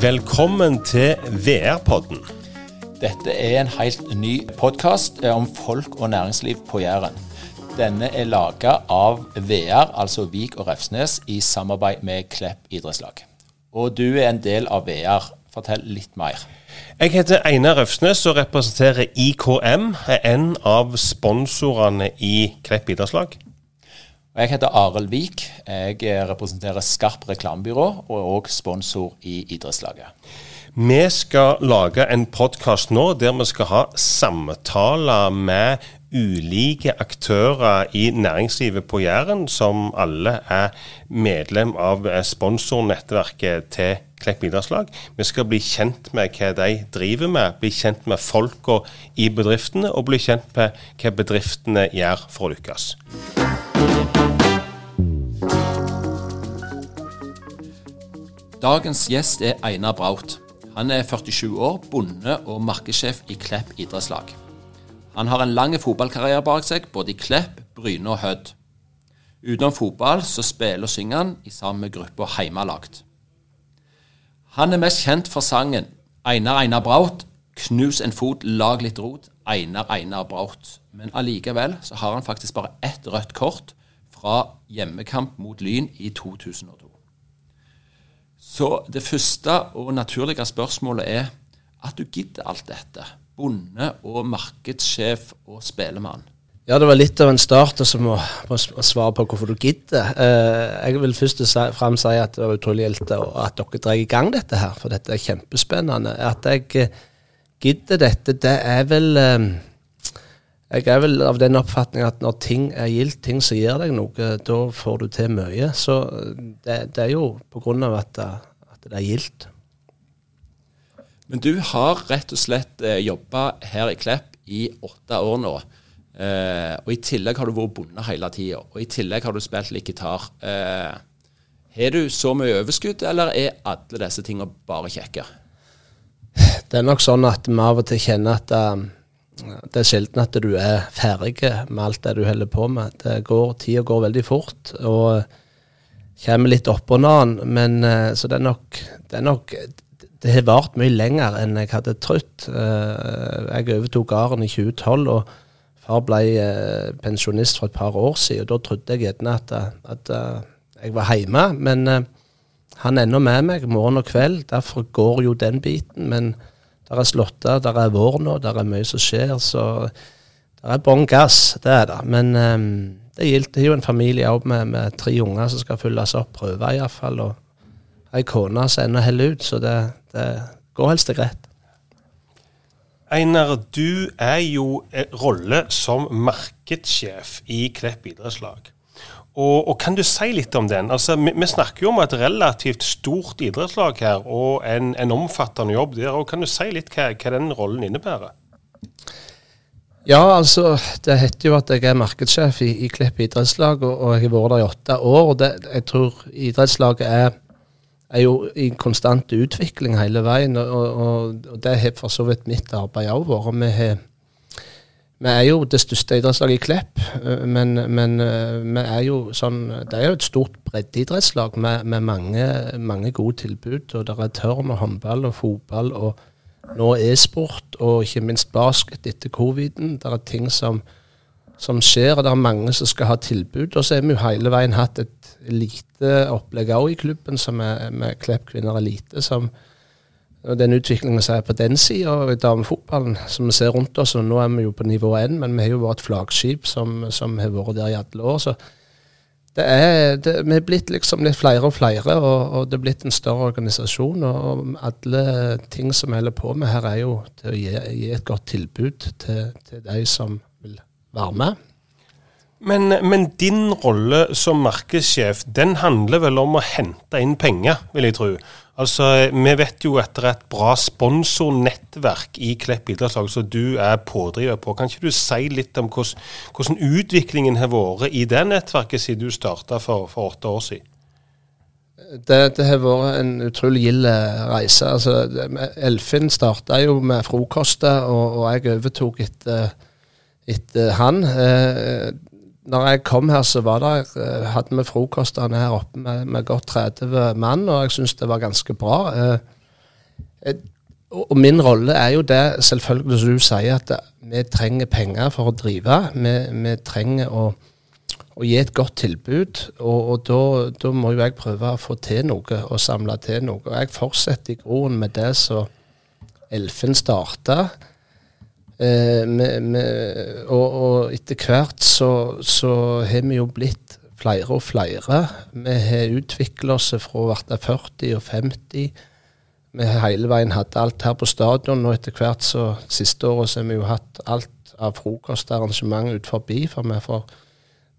Velkommen til VR-podden. Dette er en helt ny podkast om folk og næringsliv på Jæren. Denne er laga av VR, altså Vik og Refsnes, i samarbeid med Klepp idrettslag. Og du er en del av VR. Fortell litt mer. Jeg heter Einar Røfsnes og representerer IKM, en av sponsorene i Klepp idrettslag. Jeg heter Arild Vik. Jeg representerer Skarp reklamebyrå og er òg sponsor i idrettslaget. Vi skal lage en podkast nå der vi skal ha samtaler med ulike aktører i næringslivet på Jæren, som alle er medlem av sponsornettverket til Klepp idrettslag. Vi skal bli kjent med hva de driver med, bli kjent med folka i bedriftene, og bli kjent med hva bedriftene gjør for å lykkes. Dagens gjest er Einar Braut. Han er 47 år, bonde og markedssjef i Klepp idrettslag. Han har en lang fotballkarriere bak seg, både i Klepp, Bryne og Hødd. Utenom fotball så spiller og synger han i sammen med gruppa Heimalagt. Han er mest kjent for sangen 'Einar Einar Braut', 'Knus en fot, lag litt rot', Einar Einar Braut. Men allikevel så har han faktisk bare ett rødt kort fra hjemmekamp mot Lyn i 2002. Så det første og naturlige spørsmålet er at du gidder alt dette. Bonde og markedssjef og spelemann. Ja, det var litt av en start å svare på hvorfor du gidder. Eh, jeg vil først og si at det var utrolig gildt at dere drar i gang dette her, for dette er kjempespennende. At jeg eh, gidder dette, det er vel eh, Jeg er vel av den oppfatning at når ting er gildt, ting som gir deg noe, da får du til mye. Så det, det er jo på grunn av at, at det er gildt. Men du har rett og slett eh, jobba her i Klepp i åtte år nå. Eh, og i tillegg har du vært bonde hele tida. Og i tillegg har du spilt litt gitar. Eh, du så mye overskudd, eller er alle disse tingene bare kjekke? Det er nok sånn at vi av og til kjenner at um, det er sjelden at du er ferdig med alt det du holder på med. Det går, Tida går veldig fort og kommer litt oppå hverandre. Men uh, så det er nok det, er nok, det har vart mye lenger enn jeg hadde trodd. Jeg overtok gården i 2012, og far ble pensjonist for et par år siden. og Da trodde jeg gjerne at, at jeg var hjemme. Men han er ennå med meg morgen og kveld. Derfor går jo den biten. Men der er slåtter, der er vår nå, der er mye som skjer. Så det er bånn gass, det er det. Men um, det gjelder jo en familie òg med, med, tre unger som skal fylles opp prøver, iallfall. Og ei kone som ennå holder ut, så det, det går helst greit. Einar, du er jo rolle som markedssjef i Klepp idrettslag. Og, og, Kan du si litt om den? Altså, vi, vi, snakker jo om et relativt stort idrettslag her, og en, en omfattende jobb der. og Kan du si litt hva, hva den rollen innebærer? Ja, altså, det heter jo at jeg er markedssjef i, i Klepp idrettslag, og, og, jeg har vært der i åtte år. og det, Jeg tror idrettslaget er, er, jo i konstant utvikling hele veien, og, og det har for så vidt mitt arbeid òg vært. Vi har vi er jo det største idrettslaget i Klepp, eh, men, men eh, vi er jo sånn, det er jo et stort breddeidrettslag med, med mange, mange, gode tilbud. og Det er tørn og håndball og fotball og nå e-sport og ikke minst basket etter coviden. Det er ting som, som, skjer, og det er mange som skal ha tilbud. Og så har vi jo hele veien hatt et eliteopplegg òg i klubben, som er med Klepp kvinner elite. som den utviklingen som er på den sida i damefotballen, som vi ser rundt oss. og Nå er vi jo på nivå én, men vi har jo vært et flaggskip som, som, har vært der i alle år. så det er, det, Vi er blitt liksom litt flere og flere, og, og, det er blitt en større organisasjon. og Alle ting som vi holder på med her, er jo til å gi, gi et godt tilbud til, til de som vil være med. Men, men, din rolle som markedssjef, den handler vel om å hente inn penger, vil jeg tro. Altså, Vi vet jo etter et bra sponsornettverk i Klepp idrettslag som du er pådriver på. Kan ikke du si litt om hvordan, hvordan utviklingen har vært i det nettverket siden du starta for, for, åtte år siden? Det, det har vært en utrolig gild reise. Altså, Elfin starta jo med frokoster, og, og jeg overtok etter, etter han. Når jeg kom her, så var det, eh, hadde vi frokostene her oppe med, med godt 30 mann, og jeg syns det var ganske bra. Eh, og min rolle er jo det, selvfølgelig som du sier, at vi trenger penger for å drive. Vi, vi trenger å, å, gi et godt tilbud. Og, og da, må jo jeg prøve å få til noe og samle til noe. Og jeg fortsetter i groen med det som Elfen starta. Eh, og, og, etter hvert så, så har vi jo blitt flere og flere. Vi har utvikla oss fra å være 40 og 50 vi har hele veien hatt alt her på stadion, og etter hvert så siste året så har vi jo hatt alt av frokostarrangement ut forbi. For vi for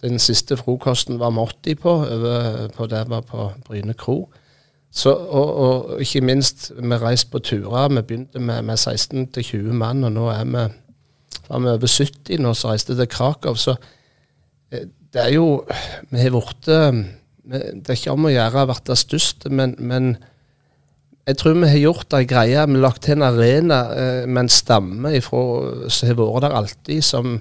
den siste frokosten var vi 80 på, over på det var på Bryne kro. Så, og, og, ikke minst, vi reiste på turer. Vi begynte med, med 16 20 mann, og nå er vi, er vi over 70 nå som reiste til Krakow. Så eh, det er jo Vi har blitt Det er ikke om å gjøre å bli størst, men, men jeg tror vi har gjort ei greie. Vi har lagt til en arena eh, med en stamme som har vært der alltid, som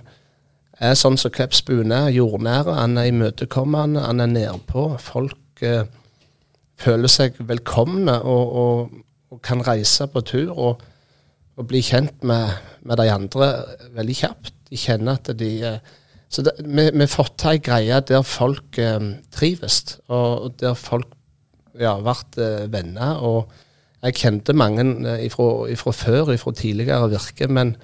er sånn som Kleppsbuen er. Jordnære. Han er imøtekommende, han er nedpå. Folk eh, føler seg velkomne og, og, og, kan reise på tur og, og bli kjent med, med, de andre veldig kjapt. De kjenner at de eh, Så vi, har fått til ei greie der folk eh, trives, og der folk ja, vært eh, venner. og jeg kjente mange ifra, fra før, fra tidligere virke, men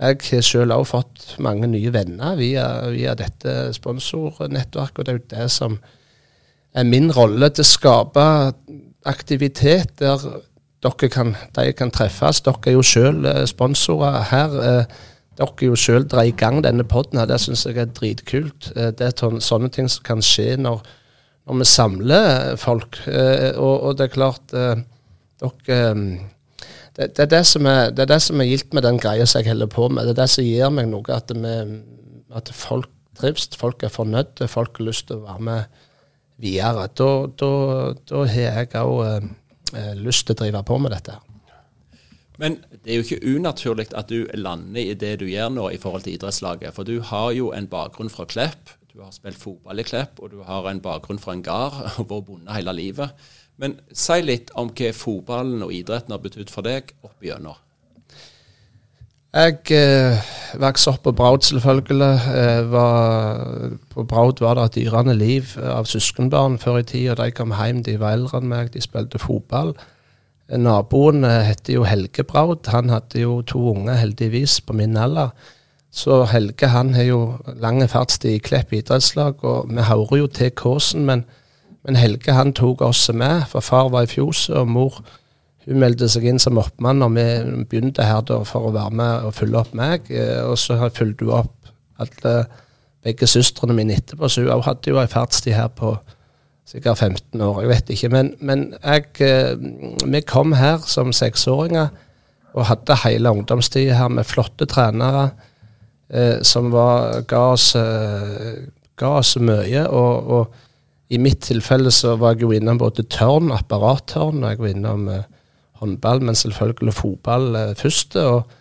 jeg har selv også fått mange nye venner via, via dette sponsornettverket. Og det er jo det som min rolle til å skape aktivitet der dere kan, de kan treffes. Dere er jo selv eh, sponsorer her. Eh, dere er jo selv drar i gang denne poden her. Det syns jeg er dritkult. Det er sånne ting som kan skje når, når vi samler folk. Og, og det er klart dere, det, det, er det, som er, det er det som er gildt med den greia som jeg holder på med. Det er det som gir meg noe, at, vi, at folk trives, folk er fornøyde, folk har lyst til å være med videre. Da, da, da har jeg òg eh, eh, lyst til å drive på med dette. Men det er jo ikke unaturlig at du lander i det du gjør nå i forhold til idrettslaget. For du har jo en bakgrunn fra Klepp, du har spilt fotball i Klepp, og du har en bakgrunn fra en gard og vært bonde hele livet. Men si litt om hva fotballen og idretten har betydd for deg opp igjennom. Jeg eh, vokste opp på Braut, selvfølgelig. Eh, var, på Braut var det et dyrende liv av søskenbarn før i tida. De kom hjem, de var eldre enn meg, de spilte fotball. Naboen eh, heter jo Helge Braut. Han hadde jo to unger, heldigvis, på min alder. Så Helge han har jo lang fartstid i Klepp idrettslag, og vi hører jo til Kåsen, men men Helge han tok oss med, for far var i fjoset, og mor hun meldte seg inn som oppmann når vi begynte her da, for å være med og følge opp meg. Eh, og så fulgte hun opp alle, begge søstrene mine etterpå, så hun hadde jo ei fartstid her på sikkert 15 år. Jeg vet ikke. Men, men jeg, eh, vi kom her som seksåringer og hadde hele ungdomstida her med flotte trenere eh, som var, ga, oss, eh, ga oss mye. og, og i mitt tilfelle så var jeg jo innom både tørn, apparattørn, og jeg var innom eh, håndball, men selvfølgelig fotball eh, først. Og,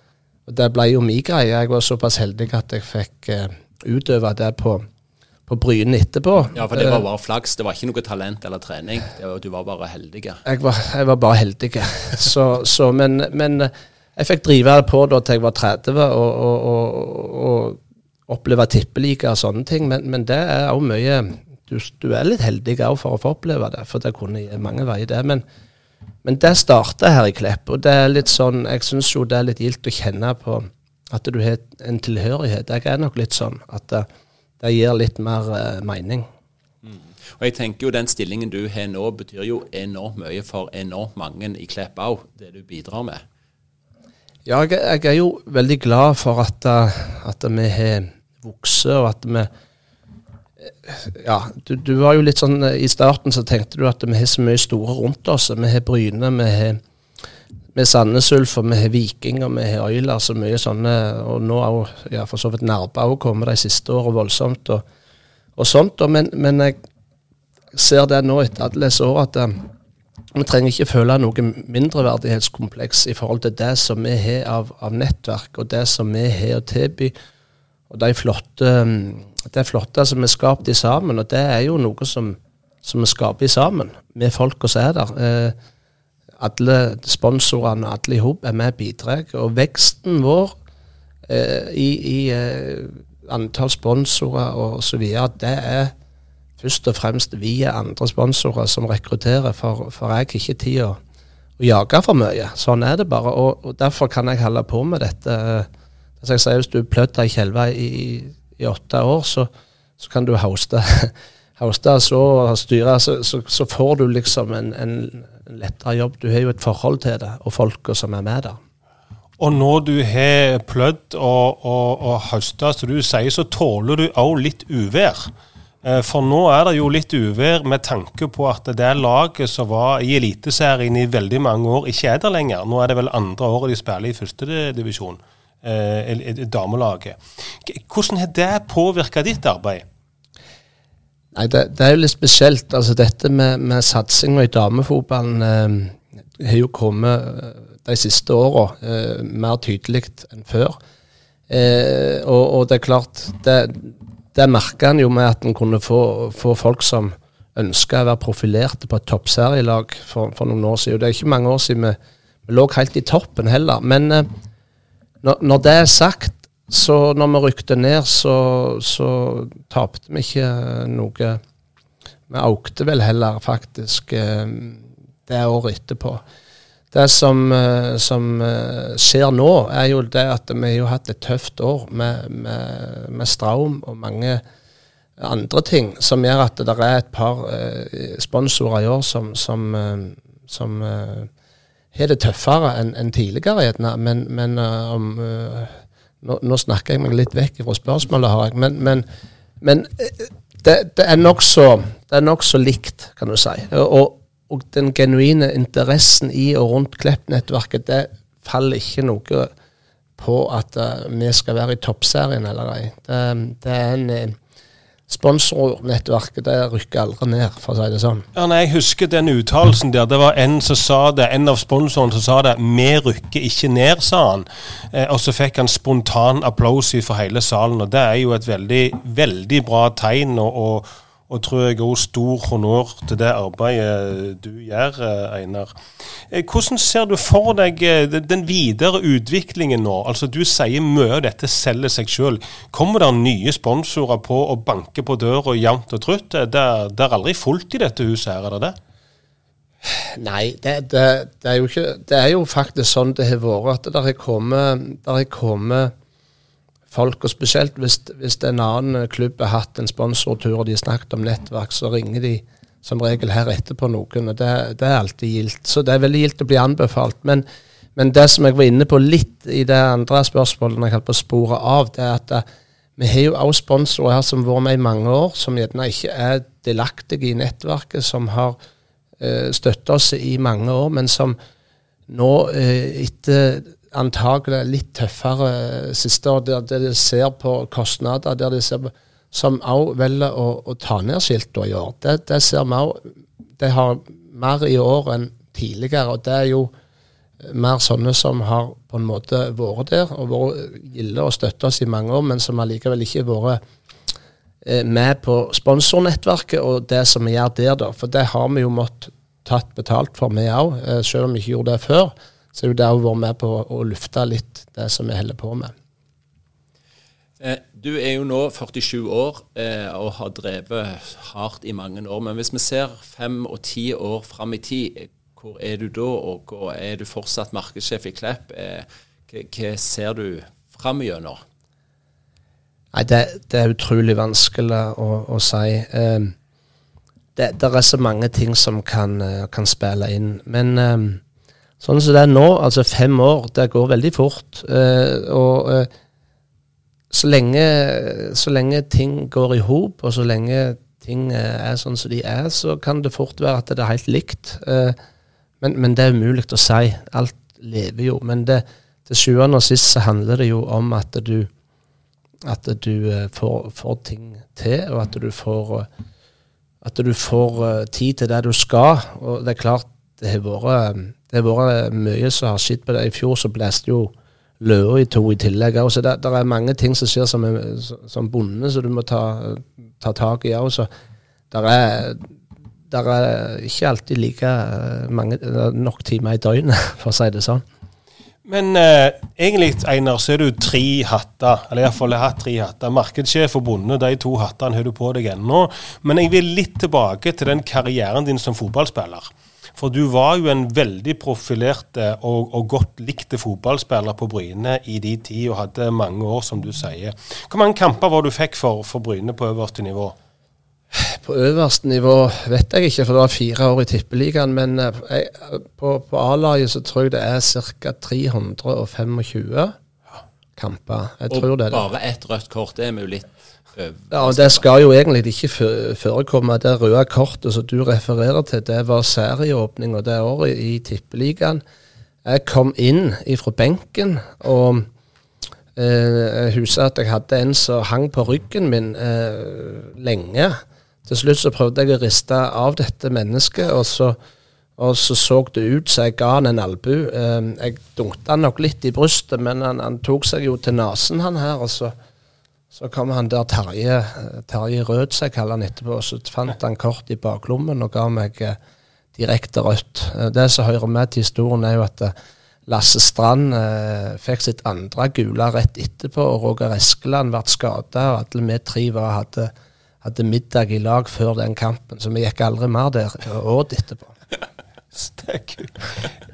og, det ble jo min greie. Jeg var såpass heldig at jeg fikk eh, utøve det på, på Bryne etterpå. Ja, for det var bare flaks. Det var ikke noe talent eller trening. Var, du var bare heldig. Jeg var, jeg var bare heldig. så, så, men, men, eh, jeg fikk drive det på da til jeg var 30 og, og, og oppleve tippeliga og sånne ting. Men, men det er òg mye du, du, er litt heldig òg for å få oppleve det, for det kunne mange veier, det. Men, men det starter her i Klepp, og det er litt sånn, jeg syns jo det er litt gildt å kjenne på at du har en tilhørighet. Jeg er nok litt sånn at det, det gir litt mer uh, mening. Mm. Og jeg tenker jo Den stillingen du har nå, betyr jo enormt mye for enormt mange i Klepp òg, det du bidrar med. Ja, jeg, jeg, er jo veldig glad for at, eh, at vi har vokst, og at vi ja, du, du, var jo litt sånn I starten så tenkte du at vi har så mye store rundt oss. Vi har Bryne, vi har med Sandnes Ulf, vi har Viking og vi har Oilers så mye sånne. Og nå har ja, for så vidt Narba òg kommet de siste årene voldsomt og, og sånt. Og, men, men, jeg ser det nå etter alle disse år at um, vi trenger ikke føle noe mindreverdighetskompleks i forhold til det som vi har av, av nettverk, og det som vi har å tilby, og de flotte um, det flotte som er skapt i sammen, og det er jo noe som, som vi skaper sammen med folka som er der. Eh, alle sponsorene og alle i hop er med og bidrar. Og veksten vår eh, i, i eh, antall sponsorer og så videre, det er først og fremst via andre sponsorer som rekrutterer, for, for jeg har ikke tid å, jage for mye. Sånn er det bare. Og, og, derfor kan jeg holde på med dette. Som jeg sier, Hvis du plødde ei kjelve i, i, åtte år, så, så kan du hoste, hoste så styre, så, så, så, får du liksom en, en, lettere jobb. Du har jo et forhold til det, og folka som er med der. Og når du har plødd og, og, og høsta, som du sier, så tåler du òg litt uvær. Eh, for nå er det jo litt uvær med tanke på at det laget som var i Eliteserien i veldig mange år, ikke er der lenger. Nå er det vel andre året de spiller i førstedivisjon, damelaget. Hvordan har det påvirka ditt arbeid? Nei, det, det, er jo litt spesielt. Altså Dette med, med satsinga i damefotballen eh, har jo kommet eh, de siste åra eh, mer tydelig enn før. Eh, og, og, det er klart, det, det merka en jo med at en kunne få, få folk som ønska å være profilerte på et toppserielag for, for, noen år siden. Og Det er ikke mange år siden vi, vi lå helt i toppen heller. Men eh, når, når, det er sagt, så når vi rykte ned, så, så tapte vi ikke noe. Vi økte vel heller faktisk eh, det året etterpå. Det som, eh, som, eh, skjer nå, er jo det at vi har hatt et tøft år med, med, med Straum og mange andre ting som gjør at det er et par sponsorer i år som, som, som har det tøffere enn en tidligere, gjerne. Men, men om, nå, nå, snakker jeg meg litt vekk fra spørsmålet, har jeg. Men, men, men det, det, er nokså nok likt, kan du si. Og, og den genuine interessen i og rundt Klepp-nettverket, det faller ikke noe på at uh, vi skal være i toppserien eller ei. Det, det, er en uh, Sponsornettverket det rykker aldri ned, for å si det sånn. Ja, nei, Jeg husker den uttalelsen der. Det var en som sa det, en av sponsorene som sa det. 'Vi rykker ikke ned', sa han. Eh, og så fikk han spontan applaus fra hele salen. og Det er jo et veldig, veldig bra tegn. og, og og tror jeg òg stor honnør til det arbeidet du gjør, eh, Einar. Eh, hvordan ser du for deg eh, den videre utviklingen nå? Altså Du sier mye av dette selger seg sjøl. Kommer det nye sponsorer på og banker på døra jevnt og trutt? Det, det, er aldri fullt i dette huset er det det? Nei, det, det, det, er ikke Det er jo faktisk sånn det har vært. At det har kommet folk, og spesielt hvis, hvis en annen klubb har hatt en sponsortur og de har snakket om nettverk, så ringer de som regel her etterpå noen. og Det, det er alltid gildt. Så det er veldig gildt å bli anbefalt. Men, men, det som jeg var inne på litt i det andre spørsmålet, når jeg holdt på å spore av, det er at det, eh, vi har jo også sponsorer her som har vært med i mange år, som gjerne ikke er delaktige i nettverket, som har eh, støttet oss i mange år, men som nå, eh, etter antagelig litt tøffere siste år, der, der de ser på kostnader, der de ser på, som òg velger å, å, ta ned skiltene i år. Det, det ser vi òg. De har mer i år enn tidligere, og det er jo mer sånne som har på en måte vært der og vært gilde og støtta oss i mange år, men som allikevel ikke har vært eh, med på sponsornettverket og det som vi gjør der, da. For det har vi jo måttet tatt betalt for, vi òg, eh, selv om vi ikke gjorde det før. Så det er jo det å være med på å lufte litt det som vi holder på med. Eh, du er jo nå 47 år eh, og har drevet hardt i mange år. Men hvis vi ser fem og ti år fram i tid, hvor er du da? Og er du fortsatt markedssjef i Klepp? Eh, hva ser du fram gjennom? Nei, det, det, er utrolig vanskelig å, å si. det, det, er så mange ting som kan, kan spille inn. Men Sånn som det er nå, altså fem år, det går veldig fort. Eh, og eh, så, lenge, så, lenge, ting går i hop, og så lenge ting eh, er sånn som de er, så kan det fort være at det er helt likt. Men, men, det er umulig å si. Alt lever jo. Men det, til sjuende og sist så handler det jo om at du, at du får, får, ting til, og at du får, at du får tid til det du skal. Og det er klart, det har vært har vært mye som har skjedd på det. I fjor så blåste jo løa i to i tillegg. Så det, det, er mange ting som skjer som, som bonde, som du må ta, ta tak i òg. Det er, det er ikke alltid like eh, mange, nok timer i døgnet, for å si det sånn. Men eh, egentlig, Einar, så er du tre hatter. Eller iallfall har hatt tre hatter. Markedssjef og bonde, de to hattene har du på deg ennå. Men jeg vil litt tilbake til den karrieren din som fotballspiller. For du var jo en veldig profilert eh, og, og godt likte fotballspiller på Bryne i de tid, og hadde mange år, som du sier. Hvor mange kamper var du fikk for, for Bryne på øverste nivå? På øverste nivå vet jeg ikke, for det var fire år i Tippeligaen. Men eh, jeg, på, på A-laget så tror jeg det er ca. 325 kamper. Jeg og tror det er det. bare ett rødt kort, det er vi jo litt. Ja, og Det skal jo egentlig ikke forekomme. Det røde kortet som du refererer til, det var serieåpninga det året i Tippeligaen. Jeg kom inn ifra benken, og eh, jeg husker at jeg hadde en som hang på ryggen min eh, lenge. Til slutt så prøvde jeg å riste av dette mennesket, og så, og så så det ut som jeg ga han en albu. Eh, jeg dunkte han nok litt i brystet, men han, han tok seg jo til nesen, han her. og så så kom han der Terje, Terje Rød, som jeg kaller han etterpå, så fant han kort i baklommen og ga meg eh, direkte rødt. Eh, det som hører med til historien, er jo at eh, Lasse Strand eh, fikk sitt andre gule rett etterpå, og Roger Eskeland ble skada, og alle vi tre var, hadde, hadde middag i lag før den kampen, så vi gikk aldri mer der åt etterpå.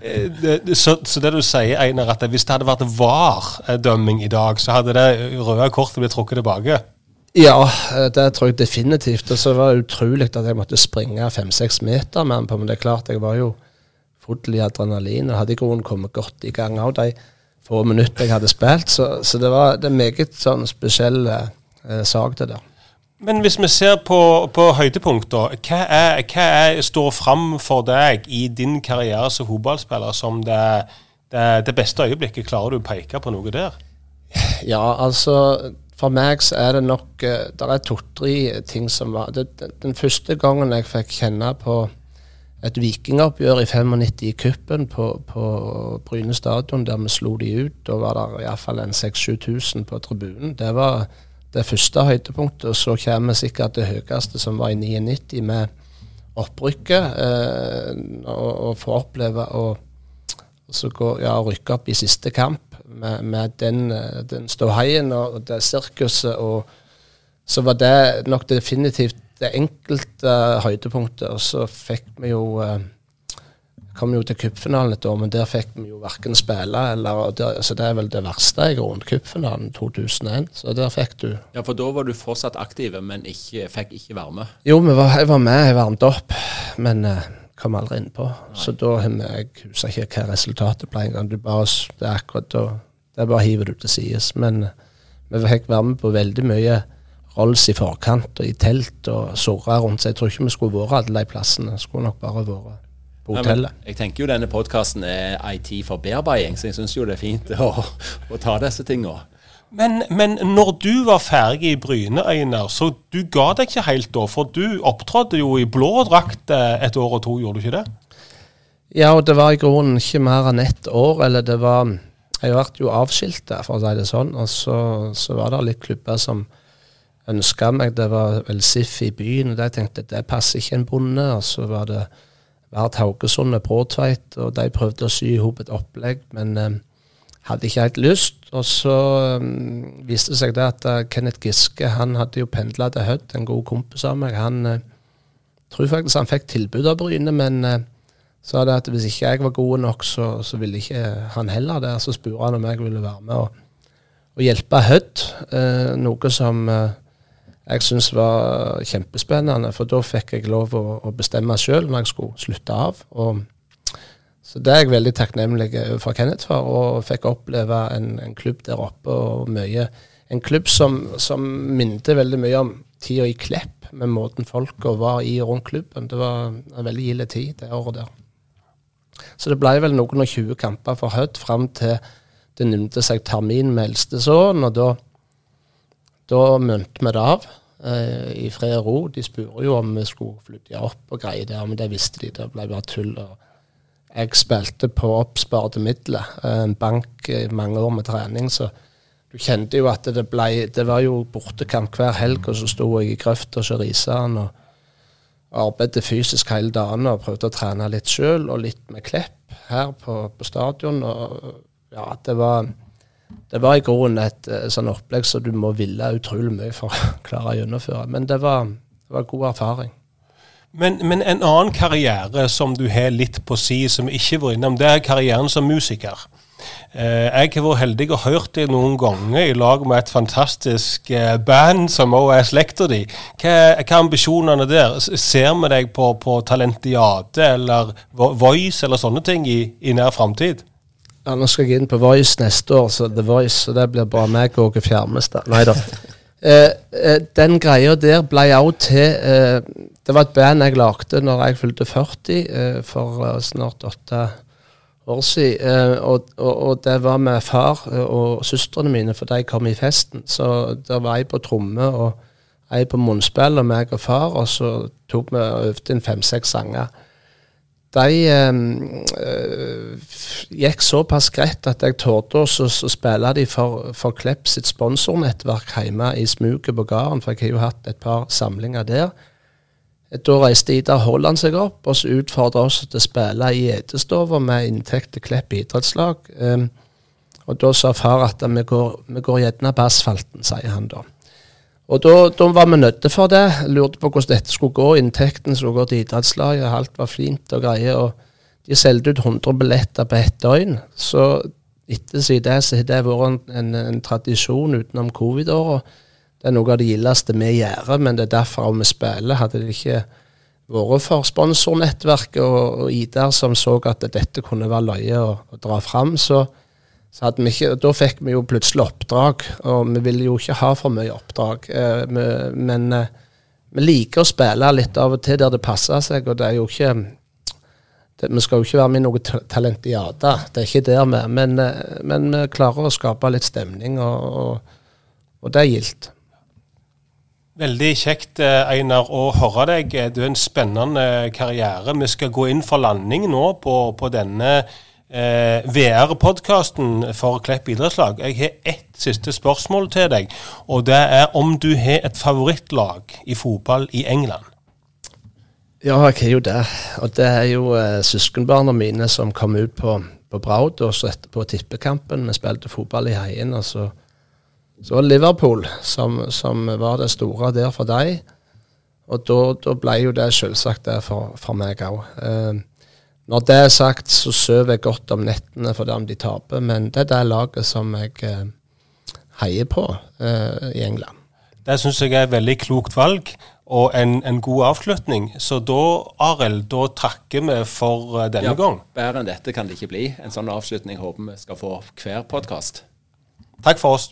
Eh, Så, så det du sier, Einar, at hvis det hadde vært VAR-dømming i dag, så hadde det røde kortet blitt trukket tilbake? Ja, eh, det tror jeg definitivt. Og så var det utrolig at jeg måtte springe fem-seks meter med han på. Men det er klart, jeg var jo full i adrenalin og hadde i grunnen kommet godt i gang av de få minutter jeg hadde spilt. Så, så det var det er meget sånn spesiell eh, sak, det der. Men hvis vi ser på, på høydepunkter, hva, er, hva er, står fram for deg i din karriere som fotballspiller som det, det, det beste øyeblikket? Klarer du å peke på noe der? Ja, altså For meg så er det nok eh, Det er to-tre ting som var det, den, første gangen jeg fikk kjenne på et vikingoppgjør i 95 i cupen på, på Bryne stadion, der vi slo de ut. Da var det iallfall en 6000-7000 på tribunen. Det var det første høydepunktet. Og så kommer sikkert det høyeste, som var i 99, med opprykket. Eh, og, og få oppleve å ja, rykke opp i siste kamp med, med den, eh, den ståheien og det sirkuset. Og så var det nok definitivt det enkelte høydepunktet. Og så fikk vi jo eh, Kom jo til cupfinalen et år, men der fikk vi jo verken spille eller der, Så det er vel det verste i grunnen. Cupfinalen 2001. Så der fikk du Ja, for da var du fortsatt aktiv, men ikke, fikk ikke være med. Jo, var, jeg var med, jeg varmet opp, men eh, kom aldri innpå. Så da har Jeg husker ikke hva resultatet ble engang. Det er akkurat da Det bare hiver du til sides. Men eh, vi fikk være med på veldig mye Rolls i forkant og i telt og surra rundt. Så jeg tror ikke vi skulle vært alle de plassene. Skulle nok bare vært på Ja, men jeg tenker jo denne podkasten er IT for bearbeiding, så jeg syns jo det er fint å, å ta disse tinga. Men, men når du var ferdig i Bryne, Einar, så du ga deg ikke helt da? For du opptrådte jo i blå drakt eh, et år og to, gjorde du ikke det? Ja, og det var i grunnen ikke mer enn ett år, eller det var Jeg ble jo avskilt der, for å si det sånn. Og så, så var det litt klubber som ønska meg. Det var vel SIF i byen, og de tenkte det passer ikke en bonde. Og så var det Vard Haugesund og Bråtveit, og de prøvde å sy i hop et opplegg, men eh, hadde ikke helt lyst. Og så um, viste det seg det at uh, Kenneth Giske han hadde jo pendla til Hødd, en god kompis av meg. Han uh, tror faktisk han fikk tilbud av Bryne, men uh, sa det at hvis ikke jeg var god nok, så, så ville ikke han heller det. Så spurte han om jeg ville være med og, og hjelpe Hødd, uh, noe som eh, jeg syntes var kjempespennende, for da fikk jeg lov å, å bestemme sjøl når jeg skulle slutte av. Og, så det er jeg veldig takknemlig for Kenneth for, og fikk oppleve en, en klubb der oppe og mye En klubb som, som minte veldig mye om tida i Klepp, med måten folka var i og rundt klubben. Det var en veldig gild tid det året der. Så det ble vel noen og 20 kamper for Hødd fram til det nymte seg termin med eldste sønn, og da da mønte vi det av eh, i fred og ro. De spurte jo om vi skulle flytte opp og greie det, men det visste de. Det ble bare tull. Og jeg spilte på oppsparte midler, eh, en bank i mange år med trening, så du kjente jo at det ble Det var jo bortekamp hver helg, og så sto jeg i grøfta hos Risan og, arbeidet fysisk hele dagen og prøvde å trene litt sjøl, og litt med Klepp her på, på stadion. Og ja, det var, det var i grunnen et eh, sånn opplegg som du må ville utrolig mye for å klare å gjennomføre. Men det var, det var god erfaring. Men, men, en annen karriere som du har litt på si, som ikke var innom, det er karrieren som musiker. Eh, jeg har vært heldig og hørt det noen ganger i lag med et fantastisk eh, band som også er slekta di. Hva, hva er ambisjonene der? Ser vi deg på, på Talentiade eller Voice eller sånne ting i, i nær framtid? Ja, nå skal jeg inn på Voice neste år, så The Voice, så det blir bare meg og Åge Fjermestad. Nei da. Eh, eh, den greia der ble òg til eh, Det var et band jeg lagde når jeg fylte 40 eh, for eh, snart åtte år siden. Eh, og, og, og, det var med far og søstrene mine, for de kom i festen. Så det var ei på tromme og ei på munnspill og meg og far, og så tok vi og øvde inn fem-seks sanger de øh, gikk såpass greit at jeg torde å spille de for, for Klepp sitt sponsornettverk hjemme i smuget på gården, for jeg har jo hatt et par samlinger der. Da reiste Ida Holland seg opp og så utfordra oss til å spille i Edestova med inntekt til Klepp idrettslag. Um, og da sa far at vi går, vi går gjerne på asfalten, sier han da. Og da, da, var vi nødt for det. Lurte på hvordan dette skulle gå. Inntekten skulle gå til idrettslaget. Alt var fint og greier. Og de solgte ut 100 billetter på ett døgn. Så etter det så har det vært en, en, en tradisjon utenom covid-åra. Det er noe av det gildeste vi gjør, men det er derfor vi spiller. Hadde det ikke vært for sponsornettverket og, og Idar som så at dette kunne være løye å dra fram, så så hadde vi ikke, Da fikk vi jo plutselig oppdrag, og vi ville jo ikke ha for mye oppdrag. Eh, vi, men eh, vi liker å spille litt av og til der det passer seg, og det er jo ikke det, Vi skal jo ikke være med i noe talentiade, det er ikke der vi er. Men, eh, men, vi klarer å skape litt stemning, og, og, og det er gildt. Veldig kjekt eh, Einar, å høre deg. Du har en spennende karriere. Vi skal gå inn for landing nå på, på denne eh, VR-podkasten for Klepp idrettslag. Jeg har ett siste spørsmål til deg, og det er om du har et favorittlag i fotball i England? Ja, jeg har jo det. Og det er jo eh, søskenbarna mine som kom ut på, på Braud og så etterpå tippekampen. Vi spilte fotball i Heien. og så, så Liverpool som, som, var det store der for dem. Og da ble jo det selvsagt det for, for meg òg. Når det er sagt, så sover jeg godt om nettene for det om de taper, men det er det laget som jeg eh, heier på eh, i England. Det syns jeg er et veldig klokt valg og en, en god avslutning. Så da, Arild, da takker vi for uh, denne ja, gang. Bedre enn dette kan det ikke bli. En sånn avslutning håper vi skal få hver podkast. Takk for oss.